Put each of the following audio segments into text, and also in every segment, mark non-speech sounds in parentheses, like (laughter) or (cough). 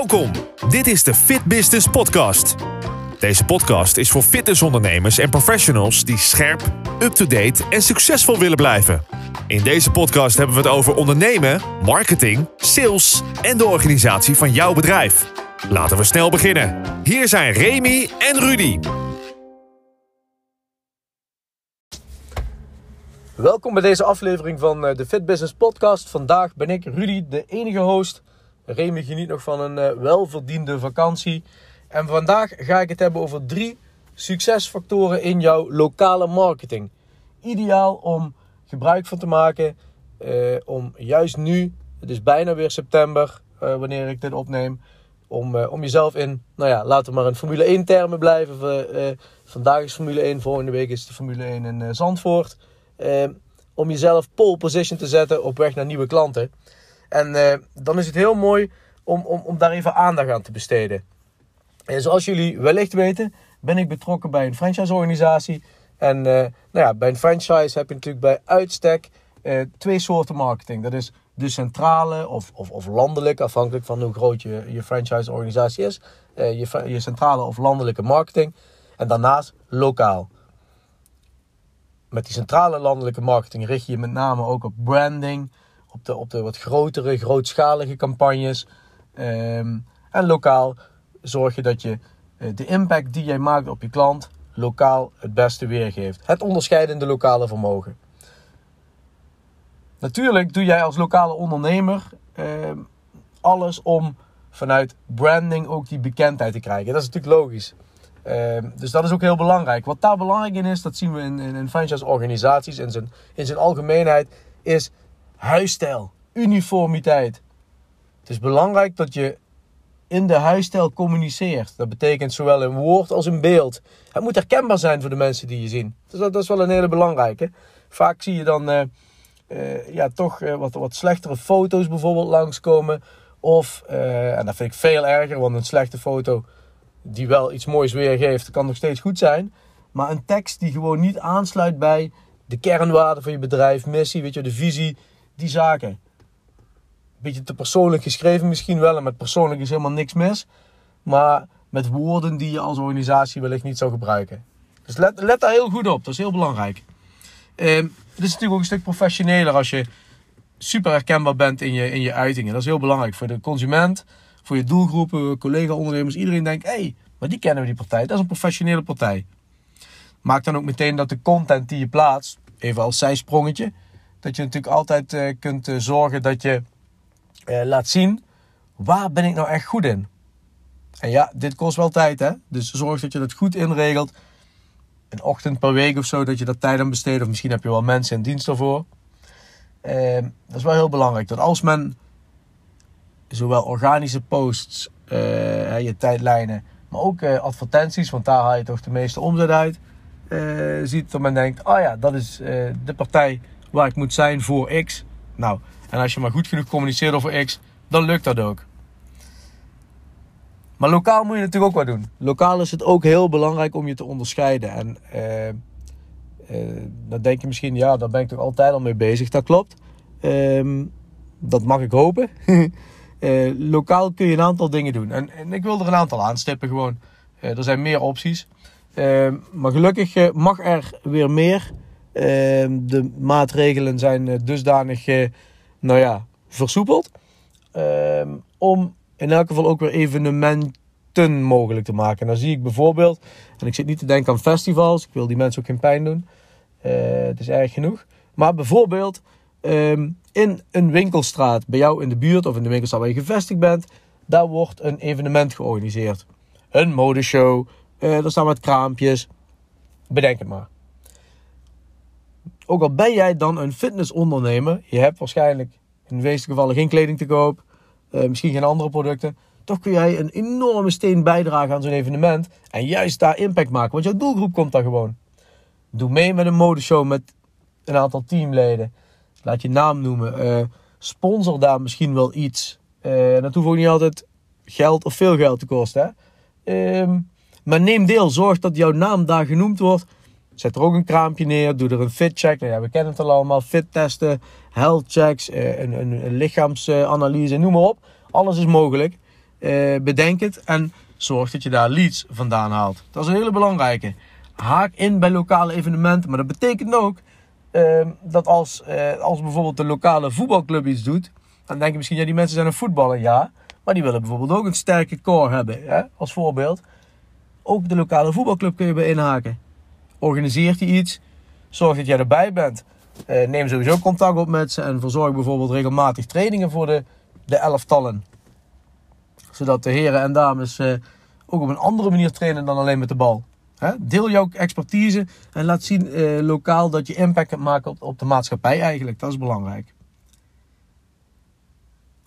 Welkom. Dit is de Fit Business Podcast. Deze podcast is voor fitnessondernemers en professionals die scherp, up-to-date en succesvol willen blijven. In deze podcast hebben we het over ondernemen, marketing, sales en de organisatie van jouw bedrijf. Laten we snel beginnen. Hier zijn Remy en Rudy. Welkom bij deze aflevering van eh, de Fit Business Podcast. Vandaag ben ik Rudy, de enige host. Remy geniet nog van een eh, welverdiende vakantie. En vandaag ga ik het hebben over drie succesfactoren in jouw lokale marketing. Ideaal om gebruik van te maken. eh, om juist nu, het is bijna weer september eh, wanneer ik dit opneem. Om, om jezelf in, nou ja, laten we maar in Formule 1 termen blijven. Vandaag is Formule 1, volgende week is de Formule 1 in Zandvoort. Om jezelf pole position te zetten op weg naar nieuwe klanten. En eh, dan is het heel mooi om, om, om daar even aandacht aan te besteden. En zoals jullie wellicht weten, ben ik betrokken bij een franchiseorganisatie. En eh, nou ja, bij een franchise heb je natuurlijk bij uitstek eh, twee soorten marketing. Dat is de centrale of, of, of landelijk, afhankelijk van hoe groot je, je franchiseorganisatie is. Je, je centrale of landelijke marketing. En daarnaast lokaal. Met die centrale landelijke marketing richt je je met name ook op branding, op de, op de wat grotere, grootschalige campagnes. Ehm, en lokaal zorg je dat je eh, de impact die jij maakt op je klant lokaal het beste weergeeft. Het onderscheidende lokale vermogen. Natuurlijk doe jij als lokale ondernemer ehm, alles om vanuit branding ook die bekendheid te krijgen. Dat is natuurlijk logisch. Ehm, dus dat is ook heel belangrijk. Wat daar belangrijk in is, dat zien we in, in, in franchise-organisaties in zijn, in zijn algemeenheid, is huisstijl, uniformiteit. Het is belangrijk dat je in de huisstijl communiceert. Dat betekent zowel in woord als in beeld. Het moet herkenbaar zijn voor de mensen die je zien. Dus dat, dat is wel een hele belangrijke. Vaak zie je dan eh, eh, ja, toch eh, wat, wat slechtere foto's bijvoorbeeld langskomen. Of, en dat vind ik veel erger, want een slechte foto die wel iets moois weergeeft, kan nog steeds goed zijn. Maar een tekst die gewoon niet aansluit bij de kernwaarden van je bedrijf, missie, weet je, de visie, die zaken. Beetje te persoonlijk geschreven misschien wel, en met persoonlijk is helemaal niks mis. Maar met woorden die je als organisatie wellicht niet zou gebruiken. Dus let, let daar heel goed op, dat is heel belangrijk. Ehm, het is natuurlijk ook een stuk professioneler als je super herkenbaar bent in je, in je uitingen. Dat is heel belangrijk voor de consument, voor je doelgroepen, collega-ondernemers. Iedereen denkt, hé, hey, maar die kennen we die partij. Dat is een professionele partij. Maak dan ook meteen dat de content die je plaatst, even als zijsprongetje, dat je natuurlijk altijd eh, kunt eh, zorgen dat je eh, laat zien, waar ben ik nou echt goed in? En ja, dit kost wel tijd, hè? Dus zorg dat je dat goed inregelt. Een ochtend per week of zo, dat je daar tijd aan besteedt. Of misschien heb je wel mensen in dienst daarvoor. Ehm, dat is wel heel belangrijk. Dat als men zowel organische posts, je tijdlijnen, maar ook advertenties, want daar haal je toch de meeste omzet uit, ziet dat men denkt, oh ja, dat is de partij waar ik moet zijn voor X. Nou, en als je maar goed genoeg communiceert over X, dan lukt dat ook. Maar lokaal moet je natuurlijk ook wat doen. Lokaal is het ook heel belangrijk om je te onderscheiden. En eh, dan denk je misschien, ja, daar ben ik toch altijd al mee bezig. Dat klopt. Ehm, dat mag ik hopen. (laughs) Eh, lokaal kun je een aantal dingen doen. En, en ik wil er een aantal aanstippen gewoon. Er zijn meer opties. Ehm, maar gelukkig mag er weer meer. Ehm, de maatregelen zijn eh, dusdanig, eh, nou ja, versoepeld. Ehm, om in elk geval ook weer evenementen mogelijk te maken. En dan zie ik bijvoorbeeld, en ik zit niet te denken aan festivals, ik wil die mensen ook geen pijn doen. Eh, het is erg genoeg. Maar bijvoorbeeld ehm, in een winkelstraat bij jou in de buurt of in de winkelstraat waar je gevestigd bent, daar wordt een evenement georganiseerd. Een modeshow, eh er staan wat kraampjes. Bedenk het maar. Ook al ben jij dan een fitnessondernemer, je hebt waarschijnlijk in de meeste gevallen geen kleding te koop, eh, misschien geen andere producten. Toch kun jij een enorme steen bijdragen aan zo'n evenement. En juist daar impact maken. Want jouw doelgroep komt daar gewoon. Doe mee met een modeshow met een aantal teamleden. Laat je naam noemen. Eh, sponsor daar misschien wel iets. En dat hoeft ook niet altijd geld of veel geld te kosten. Hè? Ehm, maar neem deel. Zorg dat jouw naam daar genoemd wordt. Zet er ook een kraampje neer. Doe er een fit check. Nou ja, we kennen het al allemaal. Fit testen, health checks, eh, een, een, een lichaamsanalyse, noem maar op. Alles is mogelijk. Eh, bedenk het en zorg dat je daar leads vandaan haalt. Dat is een hele belangrijke. Haak in bij lokale evenementen. Maar dat betekent ook uh, dat als, uh, als bijvoorbeeld de lokale voetbalclub iets doet, dan denk je misschien, ja, die mensen zijn een voetballer, ja. Maar die willen bijvoorbeeld ook een sterke core hebben, hè? als voorbeeld. Ook de lokale voetbalclub kun je bij inhaken. Organiseert hij iets, zorg dat jij erbij bent. Uh, neem sowieso contact op met ze en verzorg bijvoorbeeld regelmatig trainingen voor de, de elftallen. Zodat de heren en dames uh, ook op een andere manier trainen dan alleen met de bal. Hè? Deel jouw expertise en laat zien uh, lokaal dat je impact kunt maken op, op de maatschappij eigenlijk. Dat is belangrijk.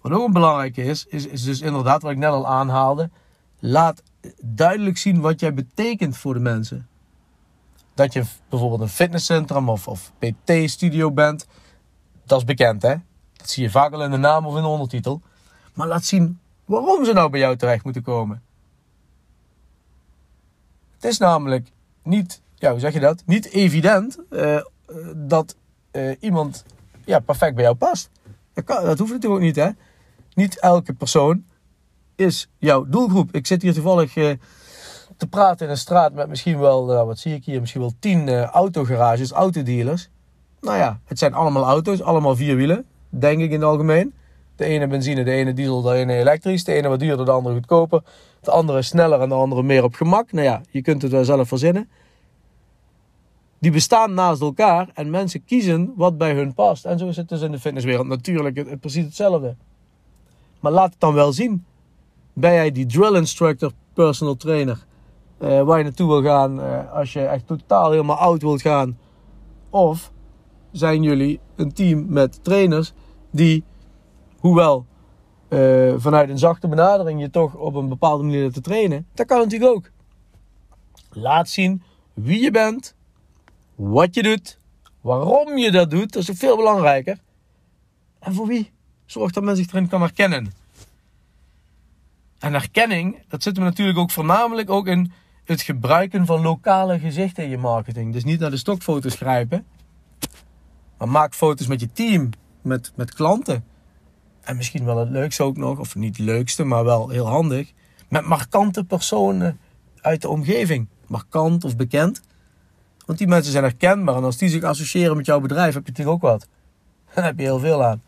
Wat ook een belangrijke is, is, is dus inderdaad wat ik net al aanhaalde. Laat duidelijk zien wat jij betekent voor de mensen. Dat je bijvoorbeeld een fitnesscentrum of, of PT-studio bent. Dat is bekend hè. Dat zie je vaak al in de naam of in de ondertitel. Maar laat zien waarom ze nou bij jou terecht moeten komen. Het is namelijk niet, ja, hoe zeg je dat? Niet evident uh, dat uh, iemand ja, perfect bij jou past. Dat, dat hoeft natuurlijk ook niet, hè? Niet elke persoon is jouw doelgroep. Ik zit hier toevallig uh, te praten in een straat met misschien wel, nou, wat zie ik hier, misschien wel tien uh, autogarages, autodealers. Nou ja, het zijn allemaal auto's, allemaal vier wielen, denk ik in het algemeen. De ene benzine, de ene diesel, de ene elektrisch. De ene wat duurder, de andere goedkoper. De andere sneller en de andere meer op gemak. Nou ja, je kunt het wel zelf verzinnen. Die bestaan naast elkaar en mensen kiezen wat bij hun past. En zo is het dus in de fitnesswereld natuurlijk het precies hetzelfde. Maar laat het dan wel zien. Ben jij die drill instructor, personal trainer, uh, waar je naartoe wil gaan uh, als je echt totaal helemaal oud wilt gaan? Of zijn jullie een team met trainers die Hoewel uh, vanuit een zachte benadering je toch op een bepaalde manier te trainen. Dat kan natuurlijk ook. Laat zien wie je bent, wat je doet, waarom je dat doet. Dat is ook veel belangrijker. En voor wie. Zorg dat men zich erin kan herkennen. En herkenning, dat zit we natuurlijk ook voornamelijk ook in het gebruiken van lokale gezichten in je marketing. Dus niet naar de stokfoto's grijpen. Maar maak foto's met je team, met, met klanten. En misschien wel het leukste ook nog, of niet het leukste, maar wel heel handig. Met markante personen uit de omgeving. Markant of bekend. Want die mensen zijn herkenbaar. En als die zich associëren met jouw bedrijf, heb je natuurlijk ook wat. (laughs) Dan heb je heel veel aan.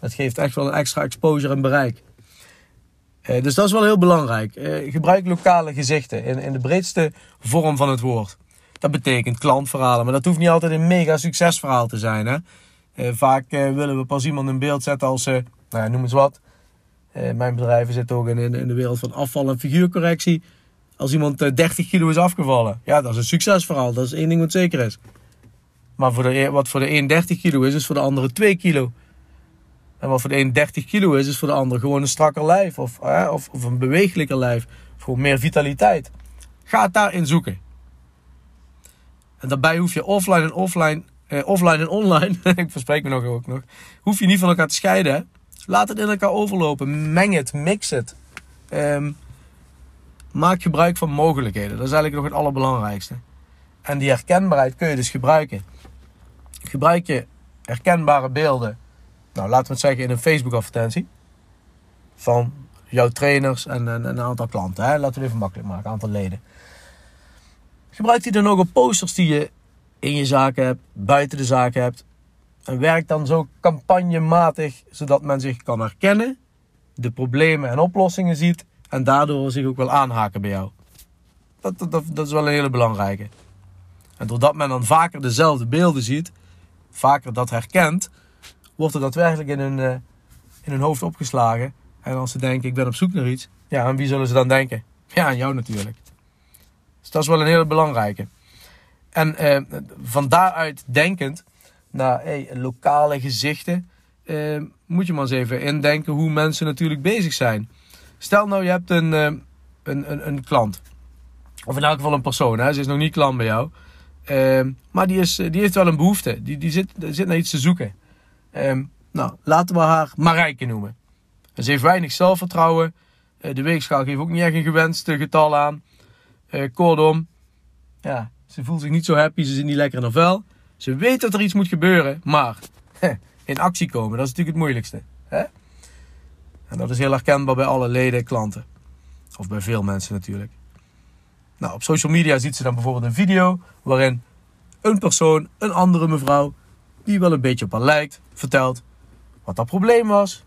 Dat geeft echt wel een extra exposure en bereik. Eh, dus dat is wel heel belangrijk. Eh, gebruik lokale gezichten in, in de breedste vorm van het woord. Dat betekent klantverhalen, maar dat hoeft niet altijd een mega succesverhaal te zijn. Hè? Eh, vaak willen we pas iemand in beeld zetten als nou, noem eens wat. Mijn bedrijven zitten ook in, in, de wereld van afval en figuurcorrectie. Als iemand 30 eh, kilo is afgevallen, ja, dat is een succesverhaal. Dat is één ding wat zeker is. Maar voor de, wat voor de een 30 kilo is, is voor de andere 2 kilo. En wat voor de een 30 kilo is, is voor de ander gewoon een strakker lijf. Of, of, of, een bewegelijker lijf. Of meer vitaliteit. Ga het daarin zoeken. En daarbij hoef je offline en offline, eh, offline en online, (laughs) ik verspreek me nog ook nog, hoef je niet van elkaar te scheiden. Laat het in elkaar overlopen. Meng het, mix het. Um, maak gebruik van mogelijkheden. Dat is eigenlijk nog het allerbelangrijkste. En die herkenbaarheid kun je dus gebruiken. Gebruik je herkenbare beelden. Nou, laten we het zeggen in een Facebook advertentie. Van jouw trainers en, en, een aantal klanten. Hè? Laten we het even makkelijk maken. Een aantal leden. Gebruik die dan ook op posters die je in je zaken hebt. Buiten de zaken hebt. En werk dan zo campagnematig, zodat men zich kan herkennen, de problemen en oplossingen ziet en daardoor zich ook wel aanhaken bij jou. Dat, dat, dat is wel een hele belangrijke. En doordat men dan vaker dezelfde beelden ziet, vaker dat herkent, wordt er daadwerkelijk in hun, uh, in hun hoofd opgeslagen. En als ze denken, ik ben op zoek naar iets, ja, aan wie zullen ze dan denken? Ja, aan jou natuurlijk. Dus dat is wel een hele belangrijke. En uh, van daaruit denkend naar lokale gezichten, uh, moet je maar eens even indenken hoe mensen natuurlijk bezig zijn. Stel nou, je hebt een, uh, een, een, een, klant. Of in elk geval een persoon. Hè? Ze is nog niet klant bij jou. Maar die, is, die heeft wel een behoefte. Die, die, zit, die zit naar iets te zoeken. Ehm, nou, laten we haar Marijke noemen. Ze heeft weinig zelfvertrouwen. de weegschaal geeft ook niet echt een gewenste getal aan. kortom, ja, ze voelt zich niet zo happy. Ze zit niet lekker in haar vel. Ze weet dat er iets moet gebeuren, maar in actie komen, dat is natuurlijk het moeilijkste. Hè? En dat is heel herkenbaar bij alle leden klanten. Of bij veel mensen natuurlijk. Nou, op social media ziet ze dan bijvoorbeeld een video waarin een persoon, een andere mevrouw, die wel een beetje op haar lijkt, vertelt wat dat probleem was.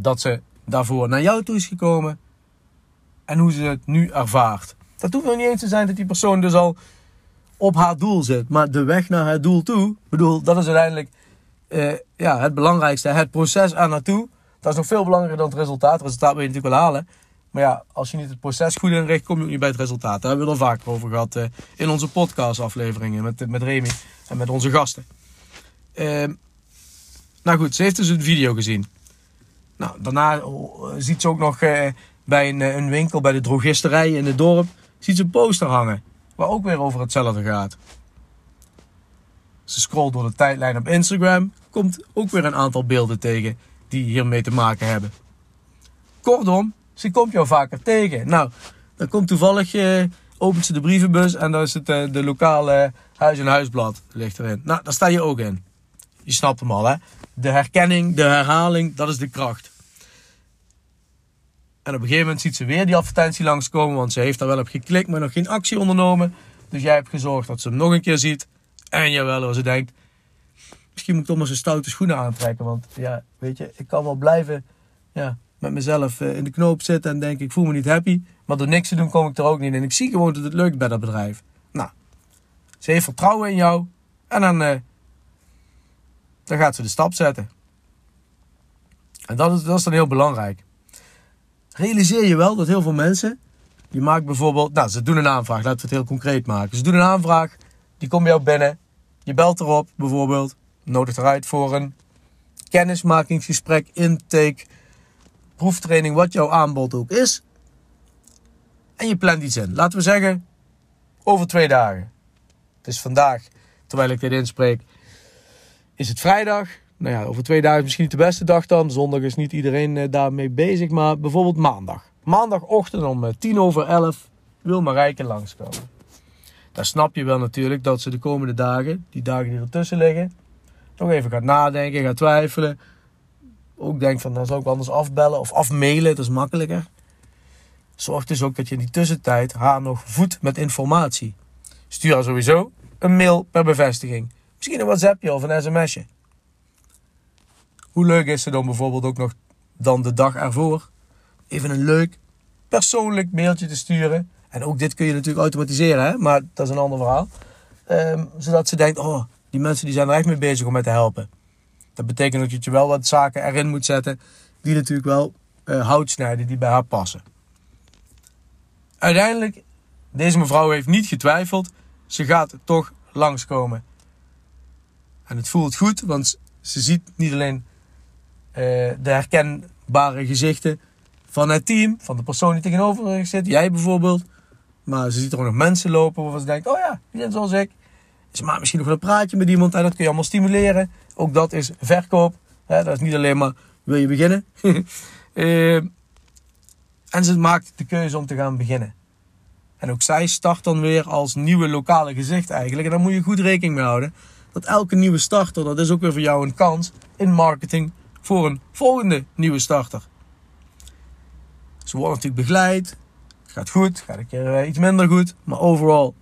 Dat ze daarvoor naar jou toe is gekomen. En hoe ze het nu ervaart. Dat hoeft nog niet eens te zijn dat die persoon dus al op haar doel zit. Maar de weg naar haar doel toe, bedoel, dat is uiteindelijk eh, ja, het belangrijkste. Het proces aan naartoe. Dat is nog veel belangrijker dan het resultaat. Het resultaat wil je natuurlijk wel halen. Maar ja, als je niet het proces goed inricht, kom je ook niet bij het resultaat. Daar hebben we het al vaker over gehad uh, in onze podcast-afleveringen met, met Remy en met onze gasten. Uh, nou goed, ze heeft dus een video gezien. Nou, daarna oh, ziet ze ook nog uh, bij een, een, winkel, bij de drogisterij in het dorp, ziet ze een poster hangen. Waar ook weer over hetzelfde gaat. Ze scrolt door de tijdlijn op Instagram, komt ook weer een aantal beelden tegen die hiermee te maken hebben. Kortom, ze komt jou vaker tegen. Nou, dan komt toevallig, uh, opent ze de brievenbus en dan is het de lokale huis- en huisblad ligt erin. Nou, daar sta je ook in. Je snapt hem al, hè? De herkenning, de herhaling, dat is de kracht. En op een gegeven moment ziet ze weer die advertentie langskomen, want ze heeft daar wel op geklikt, maar nog geen actie ondernomen. Dus jij hebt gezorgd dat ze hem nog een keer ziet. En jawel, als ze denkt, misschien moet ik toch maar zijn stoute schoenen aantrekken. Want ja, weet je, ik kan wel blijven ja, met mezelf eh, in de knoop zitten en denk ik voel me niet happy. Maar door niks te doen kom ik er ook niet in. Ik zie gewoon dat het lukt bij dat bedrijf. Nou, ze heeft vertrouwen in jou. En dan, uh, dan gaat ze de stap zetten. En dat is, dat is dan heel belangrijk. Realiseer je wel dat heel veel mensen, die maken bijvoorbeeld, nou ze doen een aanvraag, laten we het heel concreet maken. Ze doen een aanvraag, die komt bij jou binnen, je belt erop bijvoorbeeld, nodigt eruit voor een kennismakingsgesprek, intake, proeftraining, wat jouw aanbod ook is. En je plant iets in. Laten we zeggen, over twee dagen. Het is vandaag, terwijl ik dit inspreek, is het vrijdag. Nou ja, over twee dagen is misschien niet de beste dag dan. Zondag is niet iedereen eh, daarmee bezig. Maar bijvoorbeeld maandag. Maandagochtend om eh, tien over elf wil Marijke langskomen. Daar snap je wel natuurlijk dat ze de komende dagen, die dagen die ertussen liggen, nog even gaat nadenken, gaat twijfelen. Ook denkt van, dan zou ik anders afbellen of afmailen, dat is makkelijker. Zorg dus ook dat je in die tussentijd haar nog voedt met informatie. Stuur haar sowieso een mail per bevestiging. Misschien een WhatsAppje of een sms'je. Hoe leuk is het dan bijvoorbeeld ook nog dan de dag ervoor even een leuk persoonlijk mailtje te sturen. En ook dit kun je natuurlijk automatiseren, hè? maar dat is een ander verhaal. Ehm, zodat ze denkt, oh, die mensen die zijn er echt mee bezig om mij te helpen. Dat betekent dat je wel wat zaken erin moet zetten die natuurlijk wel uh, hout snijden, die bij haar passen. Uiteindelijk, deze mevrouw heeft niet getwijfeld. Ze gaat toch langskomen. En het voelt goed, want ze ziet niet alleen uh, de herkenbare gezichten van het team, van de persoon die tegenover zit, jij bijvoorbeeld. Maar ze ziet er ook nog mensen lopen waarvan ze denkt, oh ja, die zijn zoals ik. Ze maakt misschien nog een praatje met iemand en dat kun je allemaal stimuleren. Ook dat is verkoop. dat is niet alleen maar, wil je beginnen? uh, (laughs) en ze maakt de keuze om te gaan beginnen. En ook zij start dan weer als nieuwe lokale gezicht eigenlijk. En daar moet je goed rekening mee houden. Dat elke nieuwe starter, dat is ook weer voor jou een kans in marketing voor een volgende nieuwe starter. Ze worden natuurlijk begeleid. Gaat goed, gaat een keer eh, iets minder goed. Maar overal,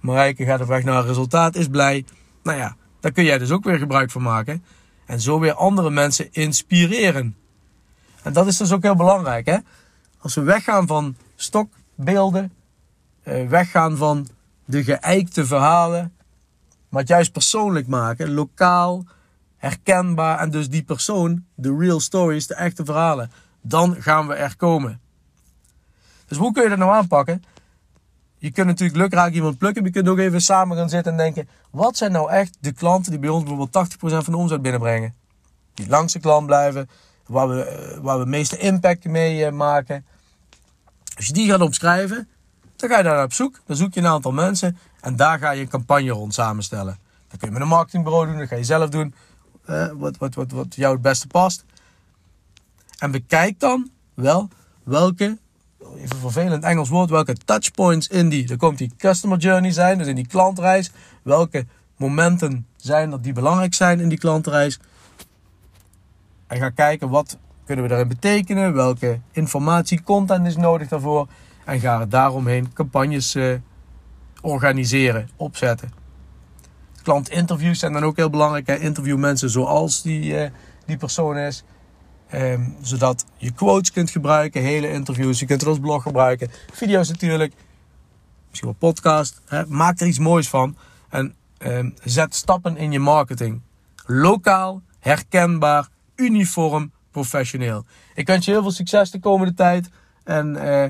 Marijke gaat op weg naar een resultaat, is blij. Nou ja, daar kun jij dus ook weer gebruik van maken. En zo weer andere mensen inspireren. En dat is dus ook heel belangrijk. Hè? Als we weggaan van stokbeelden, eh, weggaan van de geëikte verhalen, maar het juist persoonlijk maken, lokaal, herkenbaar en dus die persoon, de real stories, de echte verhalen, dan gaan we er komen. Dus hoe kun je dat nou aanpakken? Je kunt natuurlijk lukraak iemand plukken, maar je kunt ook even samen gaan zitten en denken: wat zijn nou echt de klanten die bij ons bijvoorbeeld 80% van de omzet binnenbrengen? Die langste klant blijven, waar we, eh, waar we de meeste impact mee eh, maken. Als je die gaat opschrijven, dan ga je daar op zoek. Dan zoek je een aantal mensen en daar ga je een campagne rond samenstellen. Dat kun je met een marketingbureau doen, dat ga je zelf doen. Uh, wat, wat, wat, wat jou het beste past. En bekijk dan wel welke, even vervelend Engels woord, welke touchpoints in die, er komt die customer journey zijn, dus in die klantreis. Welke momenten zijn dat die belangrijk zijn in die klantreis. En ga kijken wat kunnen we daarin betekenen? Welke informatie, content is nodig daarvoor? En ga er daaromheen campagnes uh, organiseren, opzetten. Klantinterviews zijn dan ook heel belangrijk. Hè? Interview mensen zoals die, uh, die persoon is. Um, zodat je quotes kunt gebruiken, hele interviews. Je kunt het als blog gebruiken. Video's natuurlijk. Misschien wel podcast. Hè? Maak er iets moois van. En um, zet stappen in je marketing. Lokaal, herkenbaar, uniform, professioneel. Ik wens je heel veel succes de komende tijd. En uh,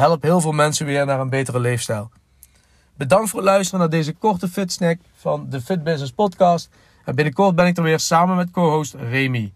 help heel veel mensen weer naar een betere leefstijl. Bedankt voor het luisteren naar deze korte fitsnack van de Fit Business Podcast. En binnenkort ben ik er weer samen met co-host Remy.